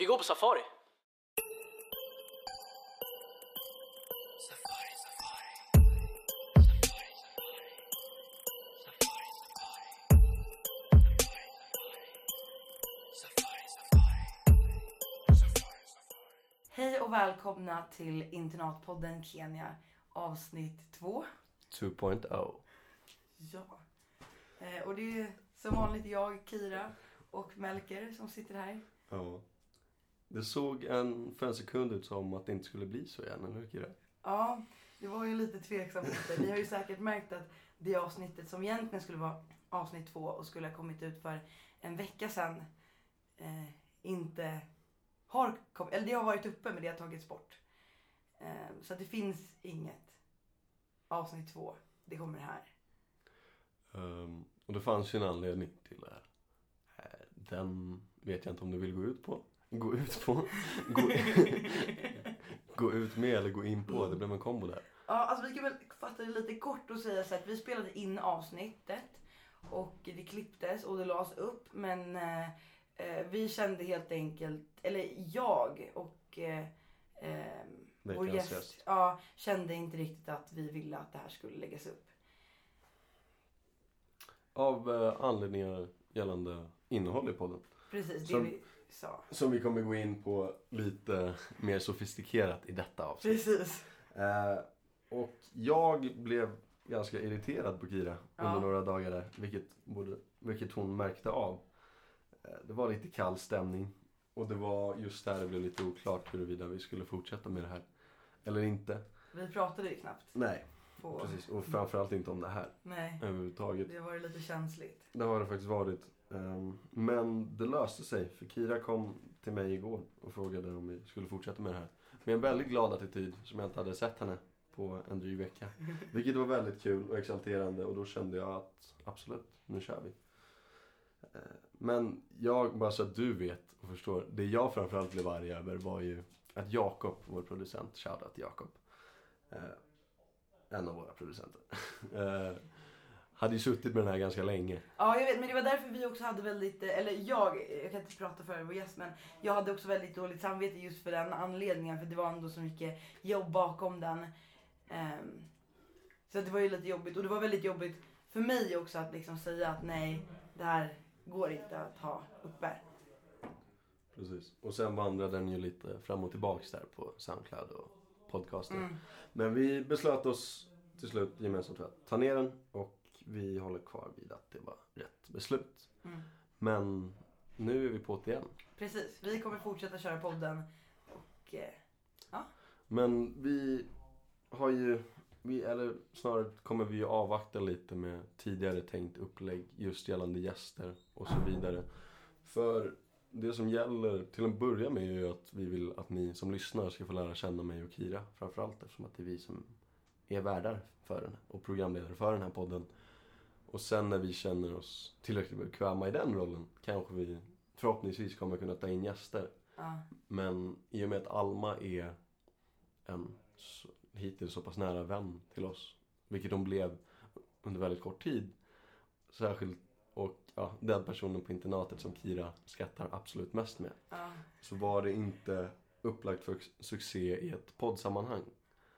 Vi går på safari. Hej och välkomna till Internatpodden Kenya avsnitt 2. 2.0. Ja. Eh, och det är som vanligt jag, Kira och Melker som sitter här. Ja. Det såg en, för en sekund ut som att det inte skulle bli så igen, eller hur Kira? Ja, det var ju lite tveksamt. Ni har ju säkert märkt att det avsnittet som egentligen skulle vara avsnitt 2 och skulle ha kommit ut för en vecka sedan eh, inte har kommit, eller det har varit uppe men det har tagits bort. Eh, så att det finns inget avsnitt 2. Det kommer här. Ehm, och det fanns ju en anledning till det här. Eh, Den vet jag inte om du vill gå ut på. Gå ut på? Gå, gå ut med eller gå in på. Det blev en kombo där. Ja, alltså vi kan väl fatta det lite kort och säga så att vi spelade in avsnittet och det klipptes och det lades upp men eh, eh, vi kände helt enkelt, eller jag och eh, eh, vår gäst, gäst. Ja, kände inte riktigt att vi ville att det här skulle läggas upp. Av eh, anledningar gällande innehåll i podden. Precis, det Som- vi sa. Som vi kommer gå in på lite mer sofistikerat i detta avsnitt. Precis. Eh, och jag blev ganska irriterad på Kira under Ja. några dagar där. Vilket, både, vilket hon märkte av. Eh, det var lite kall stämning. Och det var just där det blev lite oklart huruvida vi skulle fortsätta med det här. Eller inte. Vi pratade ju knappt. Nej, På, precis. Och framförallt inte om det här Nej, överhuvudtaget. det var ju lite känsligt. Det har det faktiskt varit. Ehm, Men det löste sig. För Kira kom till mig igår och frågade om vi skulle fortsätta med det här. Med en väldigt glad attityd som jag inte hade sett henne på en dryg vecka. Vilket var väldigt kul och exalterande och då kände jag att absolut, nu kör vi. Eh, Men jag, bara så att du vet och förstår. Det jag framförallt blev arg över var ju att Jakob, vår producent, shoutout till Jakob. eh, En av våra producenter. hade ju suttit med den här ganska länge. Ja, jag vet, men det var därför vi också hade väldigt, eh, eller jag, jag kan inte prata för vår gäst, men jag hade också väldigt dåligt samvete just för den anledningen, för det var ändå så mycket jobb bakom den. Ehm, så det var ju lite jobbigt, och det var väldigt jobbigt för mig också att liksom säga att nej, det här går inte att ha uppe. Precis. Och sen vandrade den ju lite fram och tillbaks där på Soundcloud och podcaster. Mm. Men vi beslöt oss till slut gemensamt för att ta ner den och vi håller kvar vid att det var rätt beslut. Mm. Men nu är vi på det igen. Precis, vi kommer fortsätta köra podden och eh, Men vi har ju, vi, eller snarare kommer vi ju avvakta lite med tidigare tänkt upplägg just gällande gäster och så vidare. För det som gäller till en början med är ju att vi vill att ni som lyssnar ska få lära känna mig och Kira framförallt eftersom att det är vi som är värdar för den och programledare för den här podden. Och sen när vi känner oss tillräckligt bekväma i den rollen kanske vi förhoppningsvis kommer kunna ta in gäster. ja. Men i och med att Alma är en hittills så pass nära vän till oss, vilket hon blev under väldigt kort tid, särskilt och ja, den personen på internatet som Kira skrattar absolut mest med, ja. så var det inte upplagt för succé i ett poddsammanhang.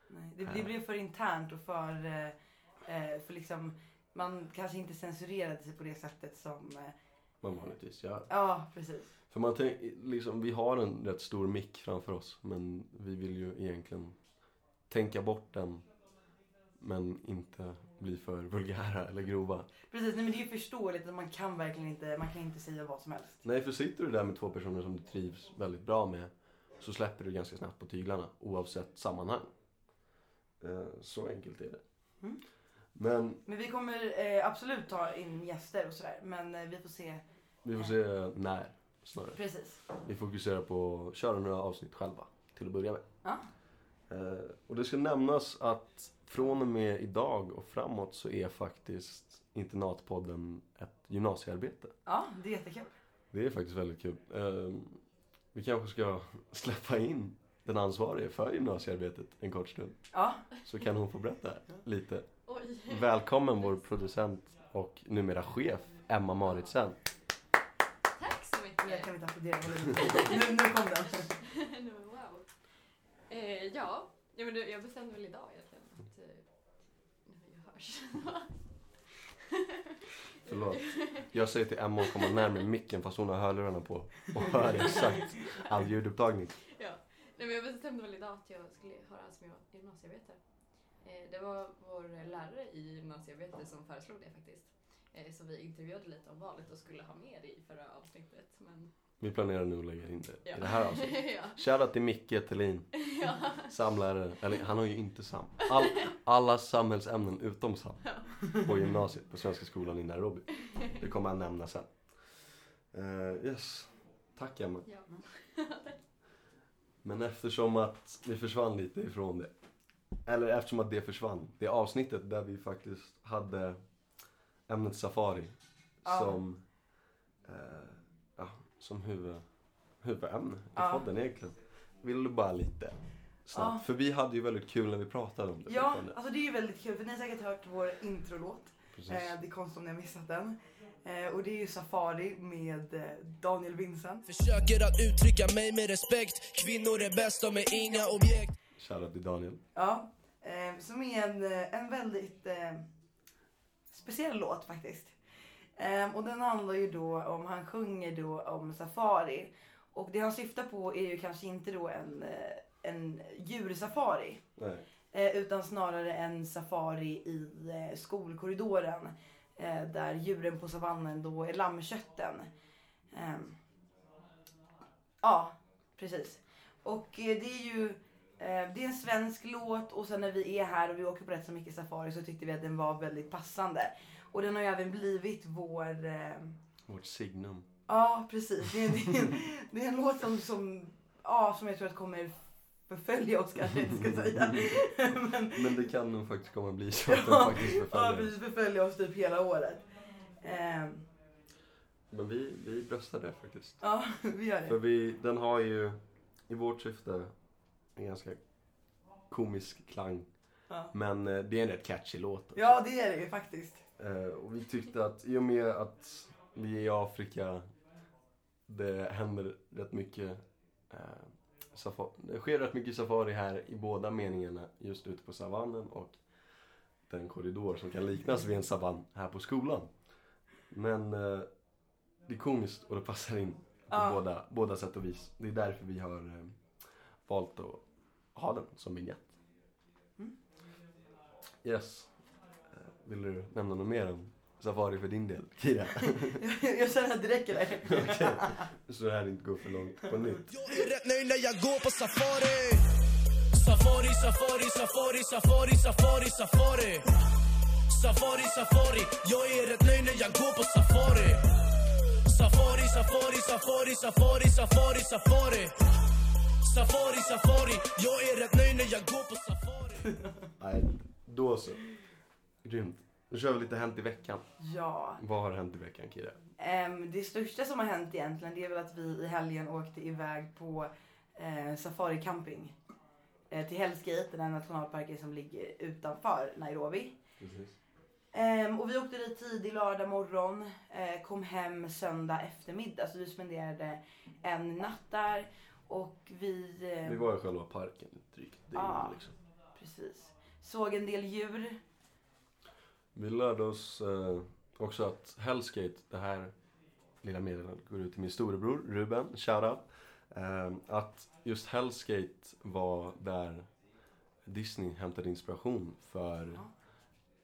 Nej, det, det blev för internt och för, eh, eh, för liksom, man kanske inte censurerade sig på det sättet som, eh, Man vanligtvis gör. ja precis. För man tänk, liksom, vi har en rätt stor mick framför oss, men vi vill ju egentligen tänka bort den, men inte bli för vulgära eller grova. Precis, nej, men det är ju förståeligt att man kan verkligen inte, man kan inte säga vad som helst. Nej, för sitter du där med två personer som du trivs väldigt bra med så släpper du ganska snabbt på tyglarna oavsett sammanhang. Eh, Så enkelt är det. Mm. Men Men vi kommer eh, absolut ta in gäster och sådär, men eh, vi får se. vi får se när snarare. Precis. Vi fokuserar på att köra några avsnitt själva till att börja med. Ja. Eh, Och det ska nämnas att från och med idag och framåt så är faktiskt Internatpodden ett gymnasiearbete. Ja, det är jättekul. Det är faktiskt väldigt kul. Eh, Vi kanske ska släppa in den ansvarige för gymnasiearbetet en kort stund. Ja, Så kan hon få berätta lite. Oj. Välkommen vår producent och numera chef Emma Maritsen. Tack så mycket. Jag kan inte applådera. nu, nu kom den. Wow. Eh, ja, ja men jag bestämde väl idag egentligen att eh, vi hörs. Förlåt. Jag säger till Emma att komma närmare micken fast hon har hörlurarna på och hör exakt all ljudupptagning. ja. Nej, men jag bestämde väl idag att jag skulle höras med gymnasiearbete. Eh, det var vår lärare i gymnasiearbete som föreslog det faktiskt. Eh, så vi intervjuade lite om valet och skulle ha med det i förra avsnittet. Men... Vi planerar nu att lägga in det Ja. i det här avsnittet. ja. Shoutout till Micke Thelin, ja. samlärare. Eller han har ju inte sam. All, alla samhällsämnen utom sam. På gymnasiet på Svenska skolan i Nairobi. Det kommer han nämna sen. Eh, yes. Tack Emma. ja. Men eftersom att vi försvann lite ifrån det. Eller eftersom att det försvann. Det avsnittet där vi faktiskt hade ämnet safari Ja. som, eh, ja, som huvud, huvudämne i Ja. podden egentligen. Vill du bara lite snabbt? Ja. För vi hade ju väldigt kul när vi pratade om det. Ja, alltså det är ju väldigt kul för ni har säkert hört vår introlåt. Precis. Eh, det är konstigt om ni har missat den. Eh, och det är ju Safari med eh, Daniel Vincent. Försöker att uttrycka mig med respekt Kvinnor är bäst, de är inga objekt Shoutout till Daniel. Ja, eh, som är en, eh, en väldigt eh, speciell låt faktiskt. Eh, och den handlar ju då om, han sjunger då om safari. Och det han syftar på är ju kanske inte då en, eh, en djursafari. Eh, utan snarare en safari i skolkorridoren. Där djuren på savannen då är lammkötten. Ehm, ja, precis. Och det är ju det är en svensk låt och sen när vi är här och vi åker på rätt så mycket safari så tyckte vi att den var väldigt passande. Och den har ju även blivit vår... Eh, Vårt signum. ja, precis. Det är, det är, en, det är en låt som, som, ja, som jag tror att kommer förfölja oss kanske jag inte ska säga. Men, Men det kan nog faktiskt komma bli så att den Ja, faktiskt Ja, förföljer oss. precis. Förfölja oss typ hela året. Ehm, Men vi, vi bröstar det faktiskt. ja, vi gör För det. vi, den har ju i vårt syfte en ganska komisk klang. Ja. Men eh, det är en rätt catchy låt. alltså. ja, det är det ju faktiskt. Eh, och vi tyckte att i och med att vi är i Afrika, det händer rätt mycket eh, safa- det sker rätt mycket safari här i båda meningarna, just ute på savannen och den korridor som kan liknas vid en savann här på skolan. Men eh, det är komiskt och det passar in på Ja. båda, båda sätt och vis. Det är därför vi har eh, valt att ha den som vignett. Mm. Yes. Eh, Vill du nämna något mer om Safari för din del, Kira? jag, känner att det räcker där. Okej. Så det här inte går för långt på nytt. Jag är rätt nöjd när jag går på safari Safari, safari, safari, safari, safari, safari Safari, safari Jag är rätt nöjd när jag går på safari Safari, safari, safari, safari, safari, safari Safari, safari Jag är rätt nöjd när jag går på safari Nej, då så. Grymt. Nu kör vi lite Hänt i veckan. Ja. Vad har hänt i veckan, Kira? Ehm, det största som har hänt egentligen det är väl att vi i helgen åkte iväg på eh, safari camping. Eh, till Hell's Gate, den här nationalparken som ligger utanför Nairobi. Precis. Ehm, och vi åkte dit tidig lördag morgon, eh, kom hem söndag eftermiddag. Så vi spenderade en natt där. Och vi... Eh, Vi var i själva parken drygt dygn Ja. liksom. Precis. Såg en del djur. Vi lärde oss eh, också att Hellsgate, det här lilla meddelandet går ut till min storebror Ruben, shoutout. Eh, att just Hellsgate var där Disney hämtade inspiration för Ja.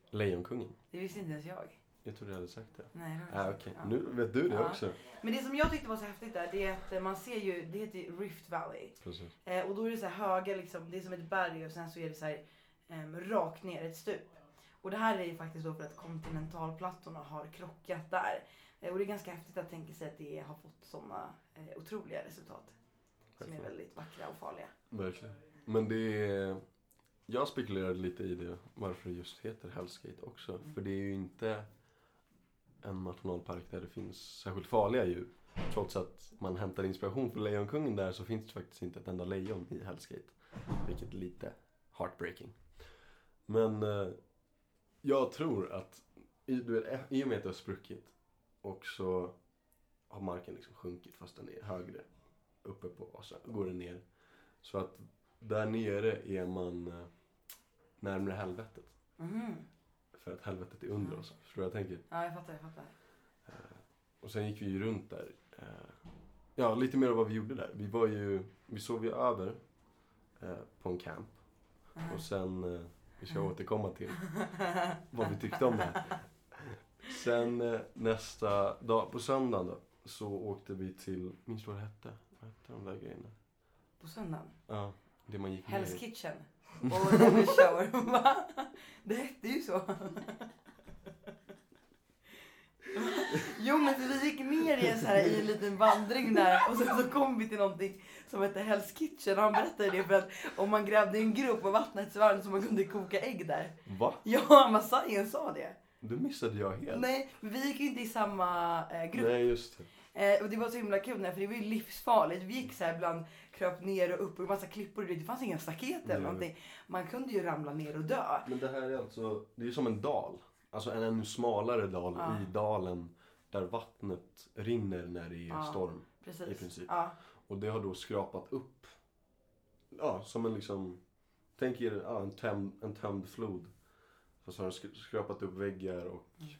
Lejonkungen. Det visste inte ens jag. Jag trodde jag hade sagt det. Nej, det Ah, inte. Ja. nu vet du det Ja. också. Men det som jag tyckte var så häftigt där, det är att eh, man ser ju, det heter ju Rift Valley. Precis. Eh, och då är det så här höga liksom, det är som ett berg och sen så är det så här em, rakt ner, ett stup. Och det här är ju faktiskt då för att kontinentalplattorna har krockat där. Eh, och det är ganska häftigt att tänka sig att det har fått sådana eh, otroliga resultat. Som är väldigt vackra och farliga. Verkligen. Men det är... Jag spekulerade lite i det, varför det just heter Hellsgate också. Mm. För det är ju inte en nationalpark där det finns särskilt farliga djur. Trots att man hämtar inspiration från Lejonkungen där så finns det faktiskt inte ett enda lejon i Hellsgate. Vilket är lite heartbreaking. Men eh, jag tror att i, du vet, eh, i och med att det har spruckit och så har marken liksom sjunkit fast den är högre uppe på och så går den ner. Så att där nere är man eh, närmare helvetet. Mm. För att helvetet är under oss. Förstår du vad jag tänker? Ja, jag fattar, jag fattar. Och sen gick vi ju runt där. Eh, Ja, lite mer av vad vi gjorde där. Vi var ju, vi sov ju över eh, på en camp. Mhm. Och sen, eh, vi ska återkomma till vad vi tyckte om det här. Sen eh, nästa dag, på söndagen då, så åkte vi till, minns du vad det hette? Vad hette de där grejerna? På söndagen? Ja, det man gick Hell's. Kitchen. Och Devil Shower. Va? Det hette ju så. Jo men vi gick ner i en, så här, i en liten vandring där och sen så kom vi till någonting som hette Hell's Kitchen och han berättade det för att om man grävde en grop på vattnets varm så man kunde koka ägg där. Va? Ja, Massajen sa det. Det missade jag helt. Nej, men vi gick ju inte i samma eh, grupp. Nej, just det. Eh, och det var så himla kul för det var ju livsfarligt. Vi gick så här ibland, kröp ner och upp och massa klippor. Det fanns inga staket eller någonting. Man kunde ju ramla ner och dö. Men det här är alltså, det är som en dal. Alltså en ännu smalare dal Ja. i dalen där vattnet rinner när det är Ja. storm. Precis. I princip. Ja. Och det har då skrapat upp, ja som en liksom, tänk er ja, en, tömd, en tömd flod. Fast har den sk- skrapat upp väggar och Mm.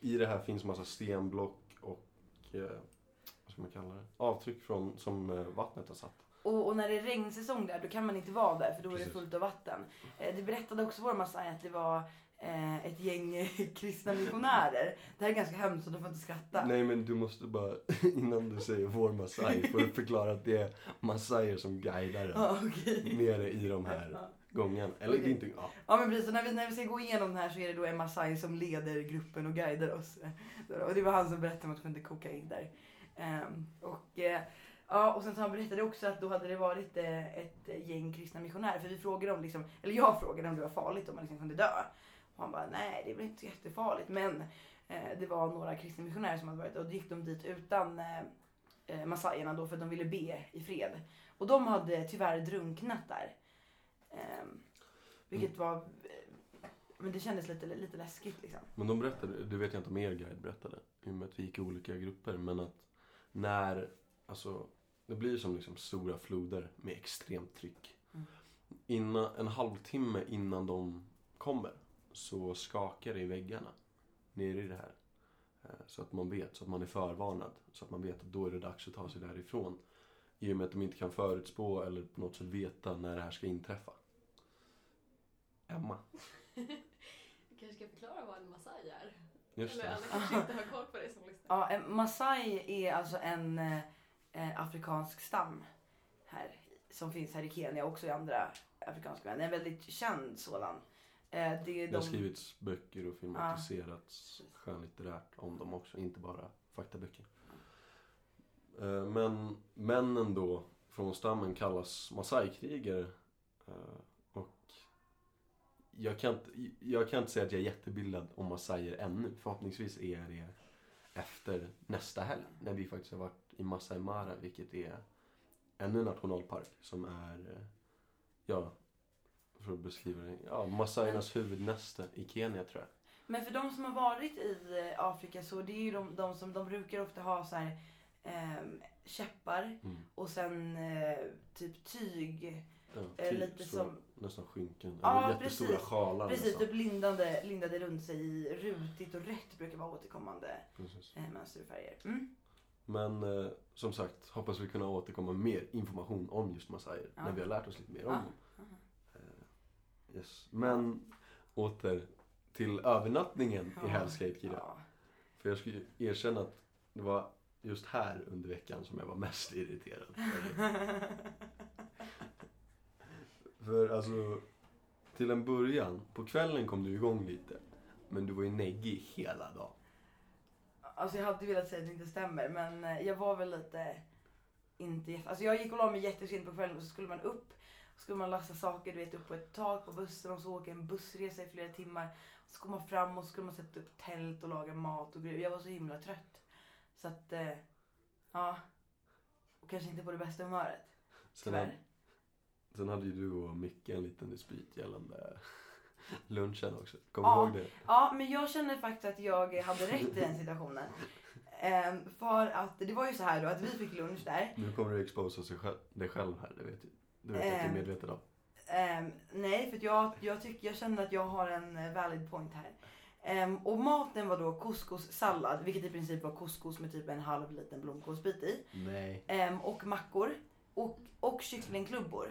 i det här finns massa stenblock och eh, ska man kalla det? Avtryck från, som eh, vattnet har satt. Och, och när det är regnsäsong där då kan man inte vara där för då är det Precis. fullt av vatten. Eh, det berättade också vår Masai att det var eh, ett gäng kristna missionärer. Det här är ganska hemskt så du får inte skratta. Nej men du måste bara, innan du säger vår Masai, får du förklara att det är Masaier som guidar en Ja, okej. nere i de här Ja. gångarna. Eller Okej. inte, ja. Ja men precis, när vi, när vi ska gå igenom det här så är det då en Masai som leder gruppen och guidar oss. Och det var han som berättade om att man kunde koka ägg där. Ehm, och, eh, ja, och sen så han berättade också att då hade det varit ett gäng kristna missionärer. För vi frågade om, liksom, eller jag frågade om det var farligt om man liksom kunde dö. Och han bara, nej det är väl inte så jättefarligt. Men eh, det var några kristna missionärer som hade varit och då gick de dit utan eh, eh, massajerna då för att de ville be i fred. Och de hade tyvärr drunknat där. Ehm, vilket var, eh, men det kändes lite, lite läskigt liksom. Men de berättade, det vet jag inte om er guide berättade, i och med att vi gick i olika grupper, men att när, alltså, det blir som liksom stora floder med extremt tryck. Mm. Innan, en halvtimme innan de kommer så skakar det i väggarna nere i det här. Eh, Så att man vet, så att man är förvarnad. Så att man vet att då är det dags att ta sig därifrån. I och med att de inte kan förutspå eller på något sätt veta när det här ska inträffa. Emma. Du kanske ska förklara vad en massaj är? Just Eller det. alla kanske inte har koll på det som lyssnar. Ja, en Masai är alltså en eh, eh, afrikansk stam här som finns här i Kenya och också i andra afrikanska länder. En väldigt känd sådan. Eh, det är Det har de, skrivits böcker och filmatiserats skönlitterärt om dem också, inte bara faktaböcker. Eh, Men männen då från stammen kallas Masai-krigare. Eh, jag kan, inte, jag kan inte säga att jag är jättebildad om Masaier ännu. Förhoppningsvis är jag det efter nästa helg. När vi faktiskt har varit i Masai Mara, vilket är ännu en nationalpark som är, eh, ja, för att beskriva det, ja, Masaiernas huvudnäste i Kenya tror jag. Men för de som har varit i eh, Afrika så det är ju de, de som de brukar ofta ha så här ehm, käppar Mm. och sen eh, typ tyg. Ja, Eh, typ lite så, som- Nästan skynken. Ja, Eller jättestora precis. sjalar. Precis, nästan. typ lindade, lindade runt sig i rutigt och rött brukar vara återkommande Precis. eh, mönsterfärger. Mm. Men eh, som sagt, hoppas vi kunna återkomma med mer information om just massajer. Ja. När vi har lärt oss lite mer om Ja. dem. Eh, yes. Men åter till övernattningen i Hell's Gate Kira. För jag skulle erkänna att det var just här under veckan som jag var mest irriterad. För alltså, till en början, på kvällen kom du igång lite. Men du var ju neggig hela dagen. Alltså jag hade velat säga att det inte stämmer men eh, jag var väl lite inte jätte... Alltså jag gick och la mig jättesent på kvällen och så skulle man upp. Så skulle man lasta saker du vet upp på ett tak på bussen och så åka en bussresa i flera timmar. Så kom man fram och så skulle man sätta upp tält och laga mat och grejer. Jag var så himla trött. Så att, eh, ja. Och kanske inte på det bästa humöret. Tyvärr. sen hade ju du och Micke en liten dispyt gällande lunchen också. Kommer Ja. du ihåg det? Ja, men jag känner faktiskt att jag hade rätt i den situationen. Ehm, för att det var ju så här då att vi fick lunch där. Nu kommer du exposa sig själv, dig själv här, det vet du. Du vet att du är Ehm. medveten om. Ehm, nej, för jag, jag, tycker, jag känner att jag har en eh, valid point här. Ehm, och maten var då couscous-sallad, vilket i princip var couscous med typ en halv liten blomkålsbit i. Nej. Ehm, och mackor. Och, och kycklingklubbor.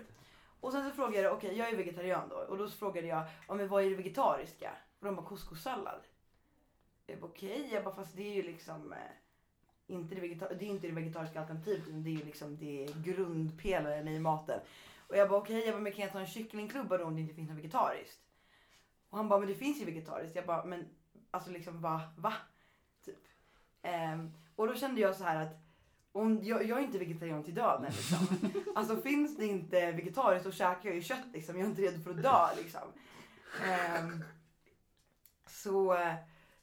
Och sen så frågade jag, okej jag är vegetarian då. Och då så frågade jag, ja, men vad är det vegetariska? Och de bara couscoussallad. Jag bara okej, jag bara fast det är ju liksom eh, inte det, vegeta- det är inte det vegetariska alternativet utan det är ju liksom det grundpelaren i maten. Och jag bara okej, jag bara, men kan jag ta en kycklingklubba då om det inte finns något vegetariskt? Och han bara, men det finns ju vegetariskt. Jag bara, men alltså liksom va? Va? Typ. Ehm, och då kände jag så här att om, jag, jag är inte vegetarian till döden liksom. Alltså finns det inte vegetariskt så käkar jag ju kött liksom. Jag är inte redo för att dö liksom. Ehm, så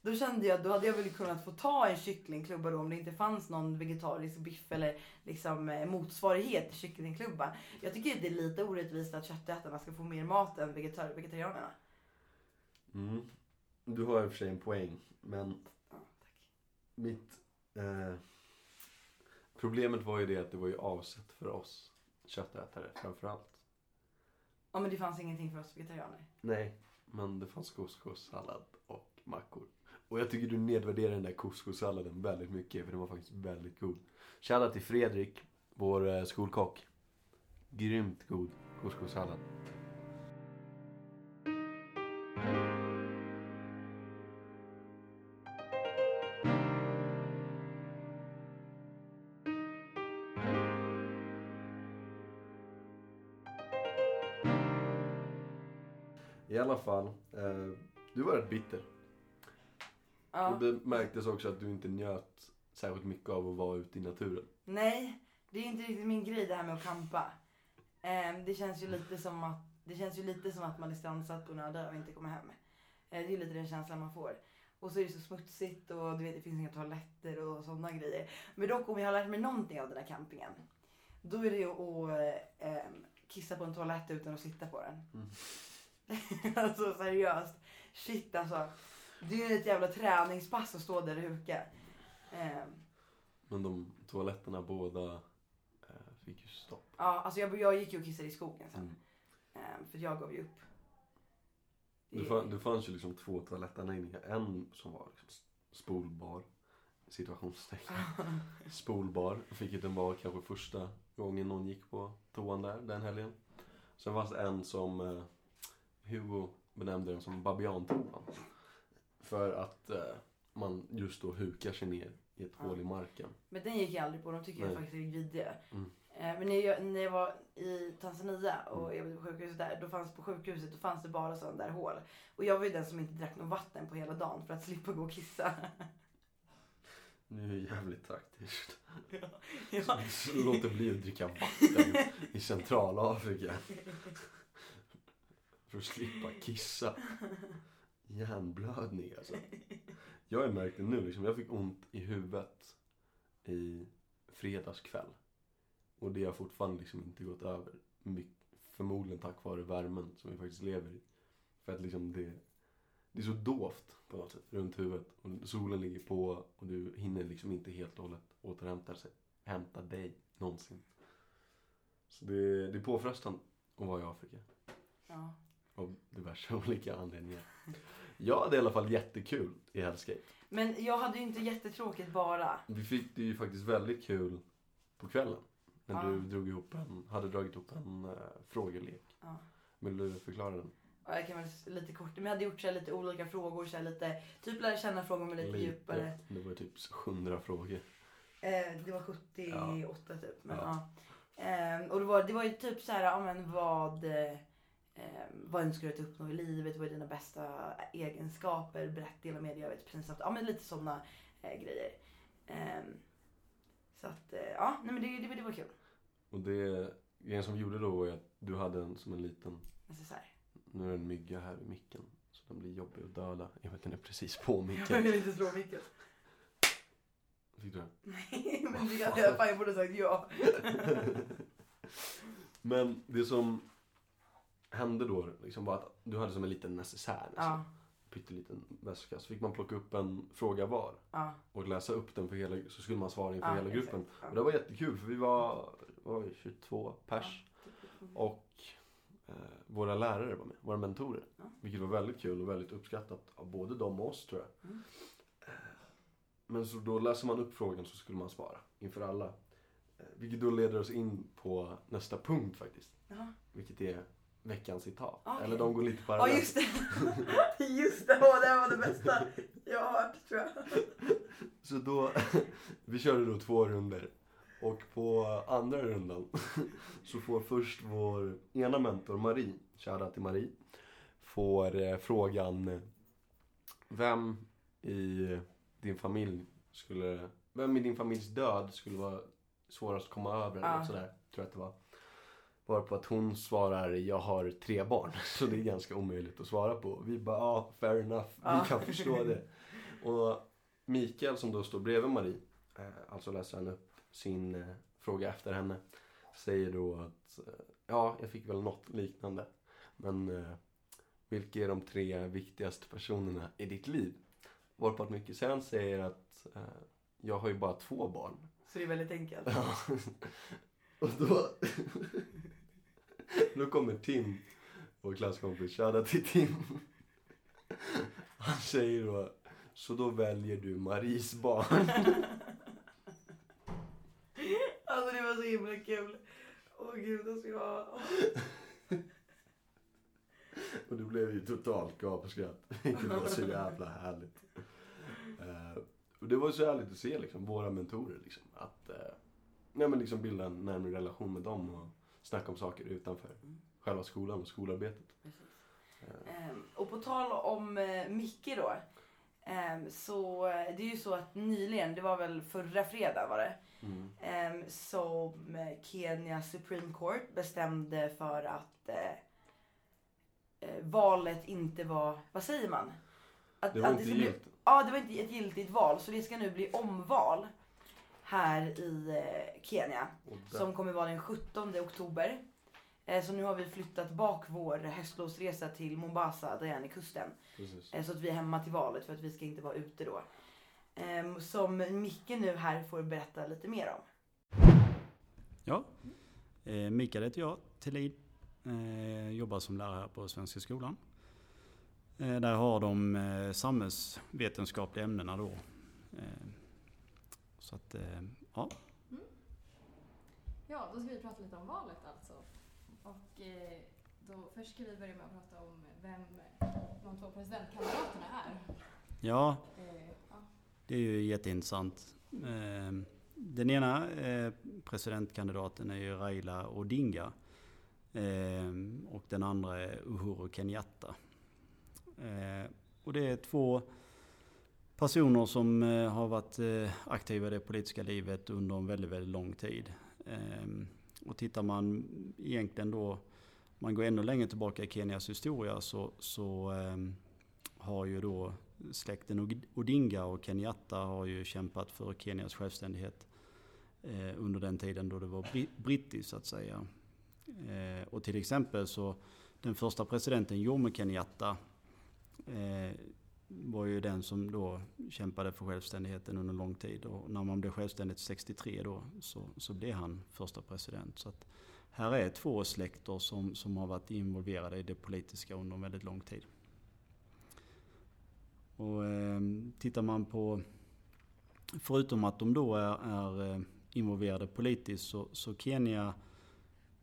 då kände jag, då hade jag väl kunnat få ta en kycklingklubba då om det inte fanns någon vegetarisk biff eller liksom eh, motsvarighet till kycklingklubban. Jag tycker att det är lite orättvist att köttätarna ska få mer mat än vegetar- vegetarianerna. Mm. Du har i och för sig en poäng, men Ja, tack. mitt... Eh, problemet var ju det att det var ju avsett för oss köttätare framförallt. Ja men det fanns ingenting för oss vegetarianer. Nej, men det fanns couscous-sallad och mackor. Och jag tycker du nedvärderar den där couscous-salladen väldigt mycket, för den var faktiskt väldigt god. Shoutout till Fredrik, vår eh, skolkock. Grymt god couscous-sallad. Fall, eh, du var rätt bitter. Ja. Och det märktes också att du inte njöt särskilt mycket av att vara ute i naturen. Nej, det är inte riktigt min grej det här med att campa. Ehm, det känns ju lite som att det känns ju lite som att man är strandsatt på en öde och inte kommer hem. Eh, det är ju lite den känslan man får. Och så är det så smutsigt och du vet det finns inga toaletter och sådana grejer. Men dock om jag har lärt mig någonting av den här campingen. Då är det ju att ehm, kissa på en toalett utan att sitta på den. Mm. alltså seriöst. Shit alltså. Det är ju ett jävla träningspass att stå där och huka. Ehm, Men de toaletterna båda eh, fick ju stopp. Ja, alltså jag, jag gick ju och kissade i skogen sen. Mm. Ehm, för jag gav ju upp. Det, fann, det fanns ju liksom två toalettanläggningar. En som var liksom spolbar. Situationstecken. Spolbar. Vilket var kanske första gången någon gick på toan där den helgen. Sen fanns det en som eh, Hugo benämnde den som babiantoan. För att eh, man just då hukar sig ner i ett Ja. hål i marken. Men den gick jag aldrig på, de tycker jag Nej. faktiskt är vidriga. Mm. Ehm, men när jag, när jag var i Tanzania och Mm. jag var på sjukhuset där, då fanns på sjukhuset då fanns det bara sådana där hål. Och jag var ju den som inte drack något vatten på hela dagen för att slippa gå och kissa. Nu är det jävligt taktiskt. ja. Så Låter bli att dricka vatten i Centralafrika. För att slippa kissa. Hjärnblödning alltså. Jag har märkt det nu liksom. Jag fick ont i huvudet i fredags kväll. Och det har fortfarande liksom inte gått över. Förmodligen tack vare värmen som vi faktiskt lever i. För att liksom det, det är så dovt på något sätt runt huvudet. Och solen ligger på och du hinner liksom inte helt och hållet återhämta sig. Hämta dig någonsin. Så det, det är påfrestande att vara i Afrika. ja. Av diverse olika anledningar. Jag hade i alla fall jättekul i Hellscape. Men jag hade ju inte jättetråkigt bara. Vi fick det ju faktiskt väldigt kul på kvällen. När Ja. du drog ihop en, hade dragit ihop en uh, frågelek. Ja. Vill du förklara den? Ja, jag kan väl lite kort, men jag hade gjort så här lite olika frågor, så lite, typ lära känna frågor med lite, djupare. Det var typ 100 frågor. Eh, det var 78 typ. Men, Ja. ja. Ehm, och det var, det var ju typ så här, ja, men vad, eh, vad önskar du att uppnå i livet? Vad är dina bästa egenskaper? Berätta, dela med dig av ett pinsamt. Ja men lite sådana eh, grejer. Ehm, så att, eh, ja, nej men det, det, det var kul. Och det grejen som vi gjorde då var ju att du hade en som en liten, Necessär. nu är det en mygga här i micken. Så den blir jobbig att döda. Jag vet den är precis på Jag micken. vill inte slå mycket. Fick du den? Nej men det hade jag fan borde sagt ja. Men det som hände då liksom var att du hade som en liten necessär. nästan. Ja. pytteliten väska. Så fick man plocka upp en fråga var Ja, och läsa upp den för hela, så skulle man svara inför ja, hela exakt. gruppen. Och det var jättekul för vi var, var vi 22 pers. Och eh, våra lärare var med, våra mentorer. Vilket var väldigt kul och väldigt uppskattat av både dem och oss tror jag. Mm. Eh, Men så då läser man upp frågan så skulle man svara inför alla. Eh, Vilket då leder oss in på nästa punkt faktiskt. Vilket är veckans citat. Okej. Eller de går lite Ja parallellt. just det. just det, åh, det var det bästa jag har hört tror jag. Så då, vi körde då två runder Och på andra rundan så får först vår ena mentor Marie, shoutout till Marie, får eh, frågan eh, Vem i din familj skulle, vem i din familjs död skulle vara svårast att komma över eller Ja. något sådär, tror jag att det var. Varpå att hon svarar, jag har tre barn. Så det är ganska omöjligt att svara på. Vi bara, ja, fair enough. Vi kan förstå det. Och Mikael som då står bredvid Marie, eh, alltså läser han upp sin eh, fråga efter henne. Säger då att, eh, ja, jag fick väl något liknande. Men vilka är de tre viktigaste personerna i ditt liv? Varpå att Micke sen säger att eh, jag har ju bara två barn. Så det är väldigt enkelt. Och då, då kommer Tim, vår klasskompis, shoutout till Tim. Han säger då, så då väljer du Maries barn. Alltså det var så himla kul. Åh gud, alltså jag... Och det blev ju totalt gapskratt. Vilket var så jävla härligt. Eh, och det var så härligt att se liksom, våra mentorer. Liksom, att uh, nej, men liksom bilda en närmare relation med dem och snacka om saker utanför själva skolan och skolarbetet. Ehm, och på tal om eh, Micke då. ehm, så eh, det är ju så att nyligen, det var väl förra fredag var det. mm. Um, som eh, Kenya Supreme Court bestämde för att eh, valet inte var, vad säger man? Att, Det var att inte bli- giltigt. Ja, det var inte ett giltigt val. Så det ska nu bli omval här i eh, Kenya. Som kommer vara den 17 oktober. Eh, så nu har vi flyttat bak vår höstlovsresa till Mombasa, där är kusten. Precis. Eh, Så att vi är hemma till valet för att vi ska inte vara ute då. Ehm, Som Micke nu här får berätta lite mer om. Ja, Mikael heter jag, Thelin. Jobbar som lärare på Svenska skolan. Där har de samhällsvetenskapliga ämnena då. Så att, eh, ja. Ja, då ska vi prata lite om valet alltså. Och eh, då först ska vi börja med att prata om vem de två presidentkandidaterna är. Ja, Eh, det är ju jätteintressant. Den ena presidentkandidaten är ju Raila Odinga. Och den andra är Uhuru Kenyatta. Och det är två personer som eh, har varit eh, aktiva i det politiska livet under en väldigt, väldigt lång tid. Ehm, och tittar man egentligen då, man går ännu längre tillbaka i Kenias historia så, så ehm, har ju då släkten Odinga och Kenyatta har ju kämpat för Kenias självständighet eh, under den tiden då det var brittiskt så att säga. Och till exempel så den första presidenten Jomo Kenyatta var ju den som då kämpade för självständigheten under lång tid. Och när man blev självständigt 63 då så, så blev han första president. Så att här är två släkter som, som har varit involverade i det politiska under en väldigt lång tid. Och eh, tittar man på, förutom att de då är, är eh, involverade politiskt så, så Kenya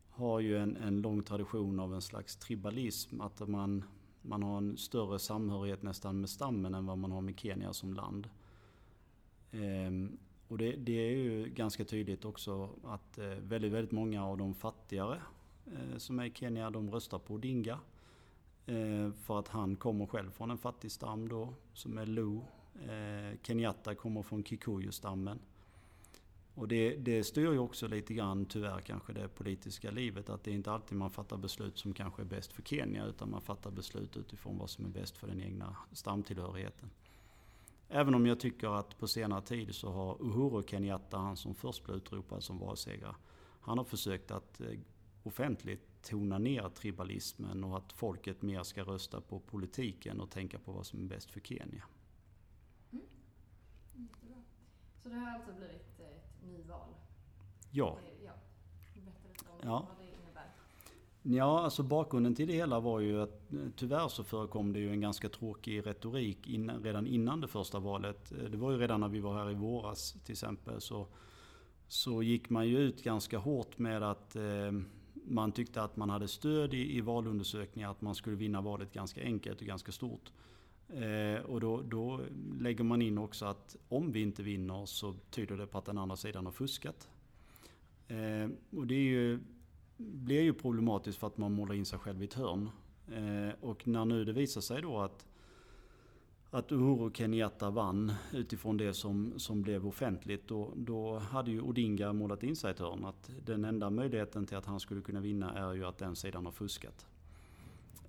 har ju en, en lång tradition av en slags tribalism. Att man, man har en större samhörighet nästan med stammen än vad man har med Kenya som land. Ehm, och det, det är ju ganska tydligt också att eh, väldigt, väldigt många av de fattigare eh, som är i Kenya, de röstar på Odinga. Eh, för att han kommer själv från en fattig stam då, som är Lu. Kenyatta kommer från Kikuyu-stammen. Och det, det styr ju också lite grann tyvärr kanske det politiska livet. Att det är inte alltid man fattar beslut som kanske är bäst för Kenya. Utan man fattar beslut utifrån vad som är bäst för den egna stamtillhörigheten. Även om jag tycker att på senare tid så har Uhuru Kenyatta, han som först blev utropad som valsegrare. Han har försökt att eh, offentligt tona ner tribalismen och att folket mer ska rösta på politiken och tänka på vad som är bäst för Kenya. Mm. mm så det har alltså blivit? Ja, ja. Berätta lite om Ja. vad det innebär. Ja, alltså bakgrunden till det hela var ju att eh, tyvärr så förekom det ju en ganska tråkig retorik innan, redan innan det första valet. Eh, Det var ju redan när vi var här i våras till exempel så, så gick man ju ut ganska hårt med att eh, man tyckte att man hade stöd i, i valundersökningar att man skulle vinna valet ganska enkelt och ganska stort. Eh, och då, då lägger man in också att om vi inte vinner så tyder det på att den andra sidan har fuskat. Eh, och det är ju blir ju problematiskt för att man målar in sig själv i ett hörn. Eh, och när nu det visar sig då att, att Uhuru Kenyatta vann utifrån det som, som blev offentligt, då, då hade ju Odinga målat in sig i ett hörn. Att den enda möjligheten till att han skulle kunna vinna är ju att den sidan har fuskat.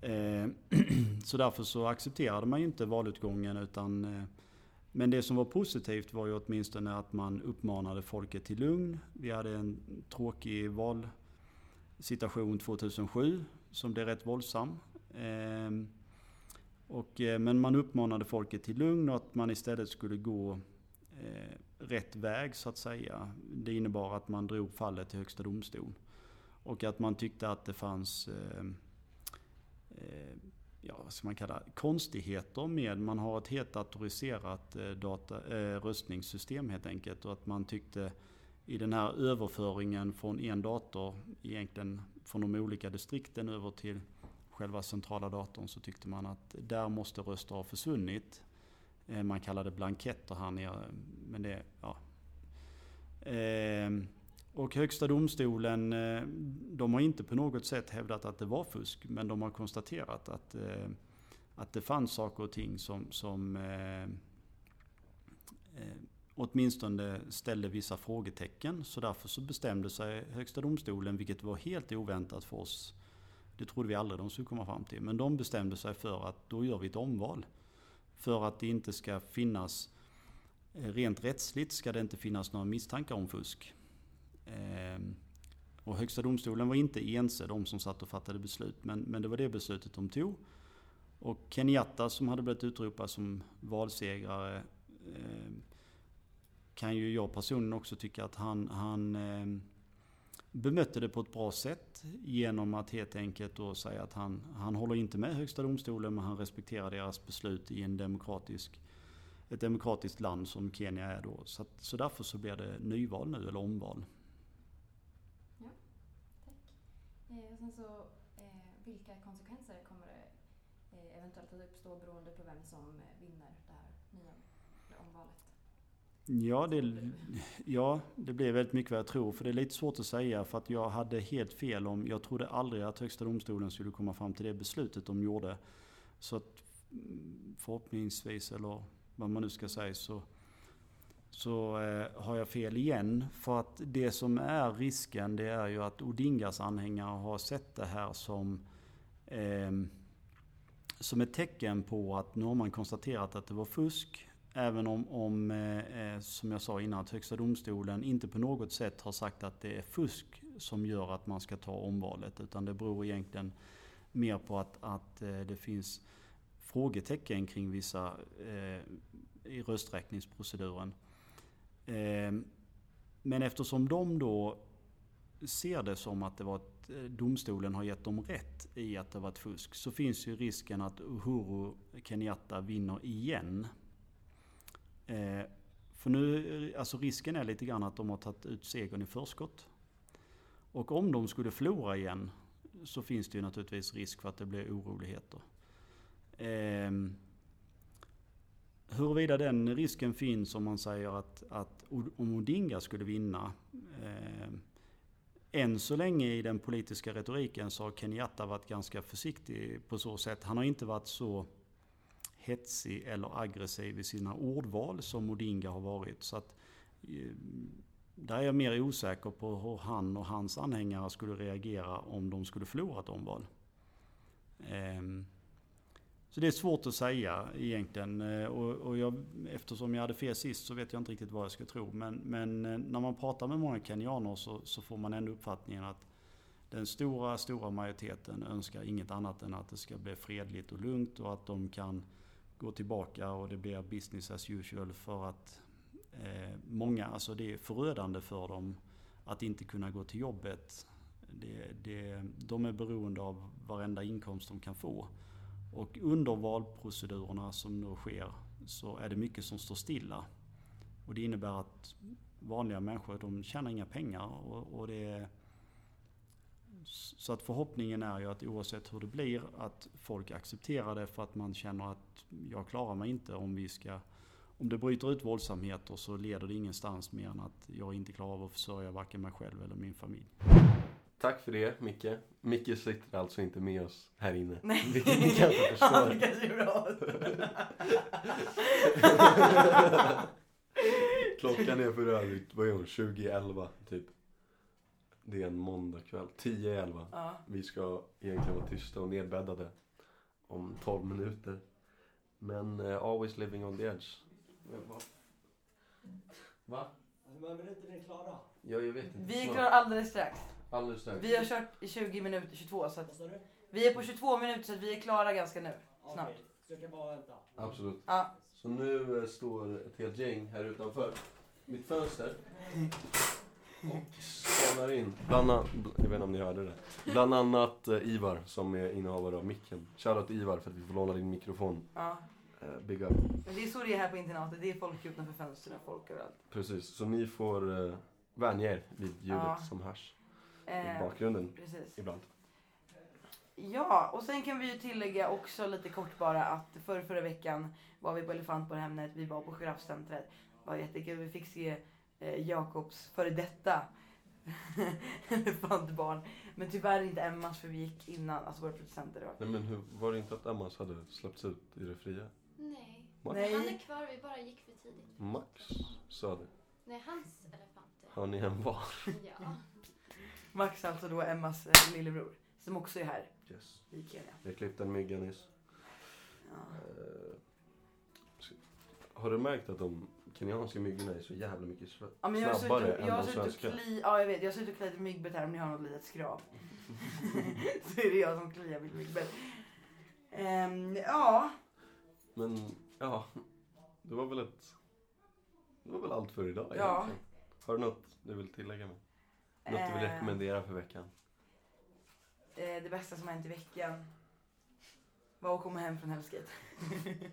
Eh, så därför så accepterade man ju inte valutgången utan eh, men det som var positivt var ju åtminstone att man uppmanade folket till lugn. Vi hade en tråkig valsituation 2007 som blev rätt våldsam. Ehm, och, eh, men man uppmanade folket till lugn och att man istället skulle gå eh, rätt väg så att säga. Det innebar att man drog fallet till Högsta domstol. Och att man tyckte att det fanns ehm, eh, eh, ja, vad ska man kalla konstigheter med, man har ett helt datoriserat eh, data, eh, röstningssystem helt enkelt. Och att man tyckte i den här överföringen från en dator, egentligen från de olika distrikten över till själva centrala datorn, så tyckte man att där måste röster ha försvunnit. Eh, man kallade det blanketter här nere, men det, ja. Ehm, och Högsta domstolen, eh, de har inte på något sätt hävdat att det var fusk, men de har konstaterat att, eh, att det fanns saker och ting som, som eh, åtminstone ställde vissa frågetecken. Så därför så bestämde sig Högsta domstolen, vilket var helt oväntat för oss. Det trodde vi aldrig de skulle komma fram till. Men de bestämde sig för att då gör vi ett omval. För att det inte ska finnas, rent rättsligt ska det inte finnas några misstankar om fusk. Ehm, och Högsta domstolen var inte ense, de som satt och fattade beslut. Men, men det var det beslutet de tog. Och Kenyatta som hade blivit utropad som valsegrare eh, kan ju jag personligen också tycka att han, han eh, bemötte det på ett bra sätt genom att helt enkelt då säga att han, han håller inte med Högsta domstolen men han respekterar deras beslut i en demokratisk, ett demokratiskt land som Kenya är då. Så, att, så därför så blir det nyval nu, eller omval. Eh, och sen så, eh, vilka konsekvenser kommer det eh, eventuellt att uppstå beroende på vem som eh, vinner det här nya omvalet? Ja det, ja, det blir väldigt mycket vad jag tror. För det är lite svårt att säga för att jag hade helt fel om, jag trodde aldrig att Högsta domstolen skulle komma fram till det beslutet de gjorde. Så att mm, förhoppningsvis, eller vad man nu ska säga, så, så eh, har jag fel igen. För att det som är risken det är ju att Odingas anhängare har sett det här som eh, som ett tecken på att nu har man konstaterat att det var fusk. Även om, om eh, eh, som jag sa innan, att Högsta domstolen inte på något sätt har sagt att det är fusk som gör att man ska ta omvalet. Utan det beror egentligen mer på att, att eh, det finns frågetecken kring vissa eh, i rösträkningsproceduren. Ehm, men eftersom de då ser det som att det var ett, eh, domstolen har gett dem rätt i att det var ett fusk så finns ju risken att Uhuru Kenyatta vinner igen. Ehm, för nu, alltså risken är lite grann att de har tagit ut segern i förskott. Och om de skulle förlora igen så finns det ju naturligtvis risk för att det blir oroligheter. Ehm, Huruvida den risken finns om man säger att, att om Odinga skulle vinna eh, än så länge i den politiska retoriken så har Kenyatta varit ganska försiktig på så sätt. Han har inte varit så hetsig eller aggressiv i sina ordval som Odinga har varit. Så att, eh, där är jag mer osäker på hur han och hans anhängare skulle reagera om de skulle förlora ett omval. Eh, så det är svårt att säga egentligen. Eh, och, och jag, eftersom jag hade fel sist så vet jag inte riktigt vad jag ska tro. Men, men eh, när man pratar med många kenyaner så, så får man ändå uppfattningen att den stora, stora majoriteten önskar inget annat än att det ska bli fredligt och lugnt och att de kan gå tillbaka och det blir business as usual för att eh, många, alltså det är förödande för dem att inte kunna gå till jobbet. Det, det, de är beroende av varenda inkomst de kan få. Och under valprocedurerna som nu sker så är det mycket som står stilla. Och det innebär att vanliga människor de tjänar inga pengar. Och, och det är, så att förhoppningen är ju att oavsett hur det blir att folk accepterar det för att man känner att jag klarar mig inte om vi ska om det bryter ut våldsamheter så leder det ingenstans mer än att jag inte klarar av att försörja varken mig själv eller min familj. Tack för det, Micke. Micke sitter alltså inte med oss här inne. Nej. Vilket ni kanske Ja, förstår. det kanske är bra. Klockan är för övrigt, vad är hon, 20.11 typ. Det är en måndagkväll. 10.11. Ja. Vi ska egentligen vara tysta och nedbäddade om 12 minuter. Men uh, always living on the edge. Va? Men är inte ni klara? Ja, jag vet inte. Vi är klara alldeles strax. Alldeles strax. Vi har kört i 20 minuter, 22 så att Vad sa du? vi är på 22 minuter så att vi är klara ganska nu. Snart. Okej, så jag kan bara vänta. Absolut. Ja. Så nu eh, står ett helt gäng här utanför mitt fönster. Och spanar in. Bland annat, jag vet inte om ni hörde det. Bland annat eh, Ivar som är innehavare av micken. Shoutout till Ivar för att vi får låna din mikrofon. ja. Eh, big up. Men det är så det är här på internatet. Det är folk utanför fönstren och folk överallt. Precis, så ni får eh, vänja er vid ljudet Ja. som hörs i Eh, bakgrunden precis. ibland. Ja, och sen kan vi ju tillägga också lite kort bara att för förra veckan var vi på Elefantborghemmet, vi var på Giraffcentret. Det var jättekul, vi fick se eh, Jakobs före detta elefantbarn. Men tyvärr inte Emmas för vi gick innan, alltså våra producenter. Då. Nej men hur, var det inte att Emmas hade släppts ut i det fria? Nej. Max? Nej. Han är kvar, vi bara gick för tidigt. Max sa det. Nej, hans elefanter. Har ni en var? Ja. Max alltså då Emmas eh, lillebror, som också är här Yes. i Kenya. Jag klippte en mygga nyss. Ja. Eh, har du märkt att de kenyanska myggorna är så jävla mycket sl- Ja, men jag har snabbare suttit än jag har de suttit och svenska? kli, ja jag vet, jag har suttit och kliat i myggbett här om ni har något litet skrap. så är det jag som kliar mitt myggbett. Ehm, ja, Men ja, det var väl ett... Det var väl allt för idag Ja. egentligen. Har du något du vill tillägga med? Något du vill Eh. rekommendera för veckan? eh, det bästa som har hänt i veckan var att komma hem från Hellskate.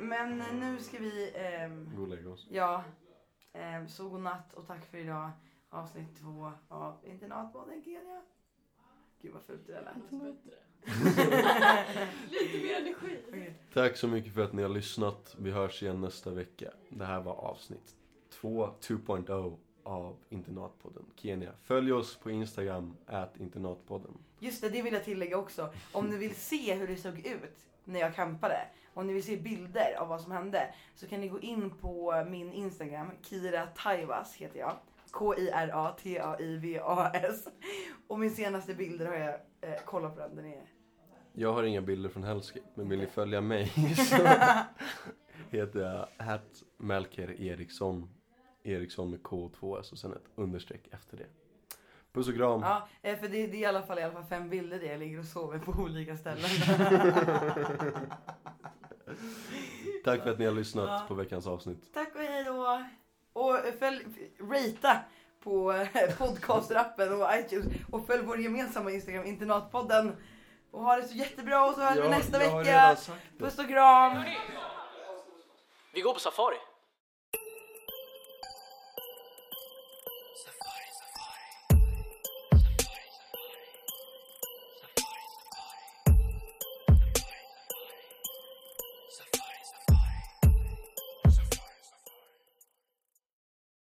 Men nu ska vi ehm, Gå och lägga oss. Ja, eh, så god natt och tack för idag. Avsnitt två av Internatpodden Kenya. Gud vad fult det där lät. Lite mer energi. Okej. Tack så mycket för att ni har lyssnat. Vi hörs igen nästa vecka. Det här var avsnitt 2, 2.0 av Internatpodden Kenya. Följ oss på Instagram, at internatpodden. Just det, det vill jag tillägga också. Om ni vill se hur det såg ut när jag campade, om ni vill se bilder av vad som hände, så kan ni gå in på min Instagram, Kira Taivas heter jag. K-I-R-A-T-A-I-V-A-S. Och min senaste bilder har jag, eh, kolla på den, den är... Jag har inga bilder från Hellskate, men vill ni följa mig så heter jag at Melker Eriksson. Eriksson med K och 2 S och sen ett understreck efter det. Puss och kram. Ja, eh, för det, det är i alla fall, i alla fall fem bilder där jag ligger och sover på olika ställen. Tack för att ni har lyssnat Ja. på veckans avsnitt. Tack och hej då! Och följ, ratea på podcasterappen och iTunes. Och följ vår gemensamma Instagram, Internatpodden. Och ha det så jättebra och så hörs vi nästa vecka. Puss och kram! Vi går på safari.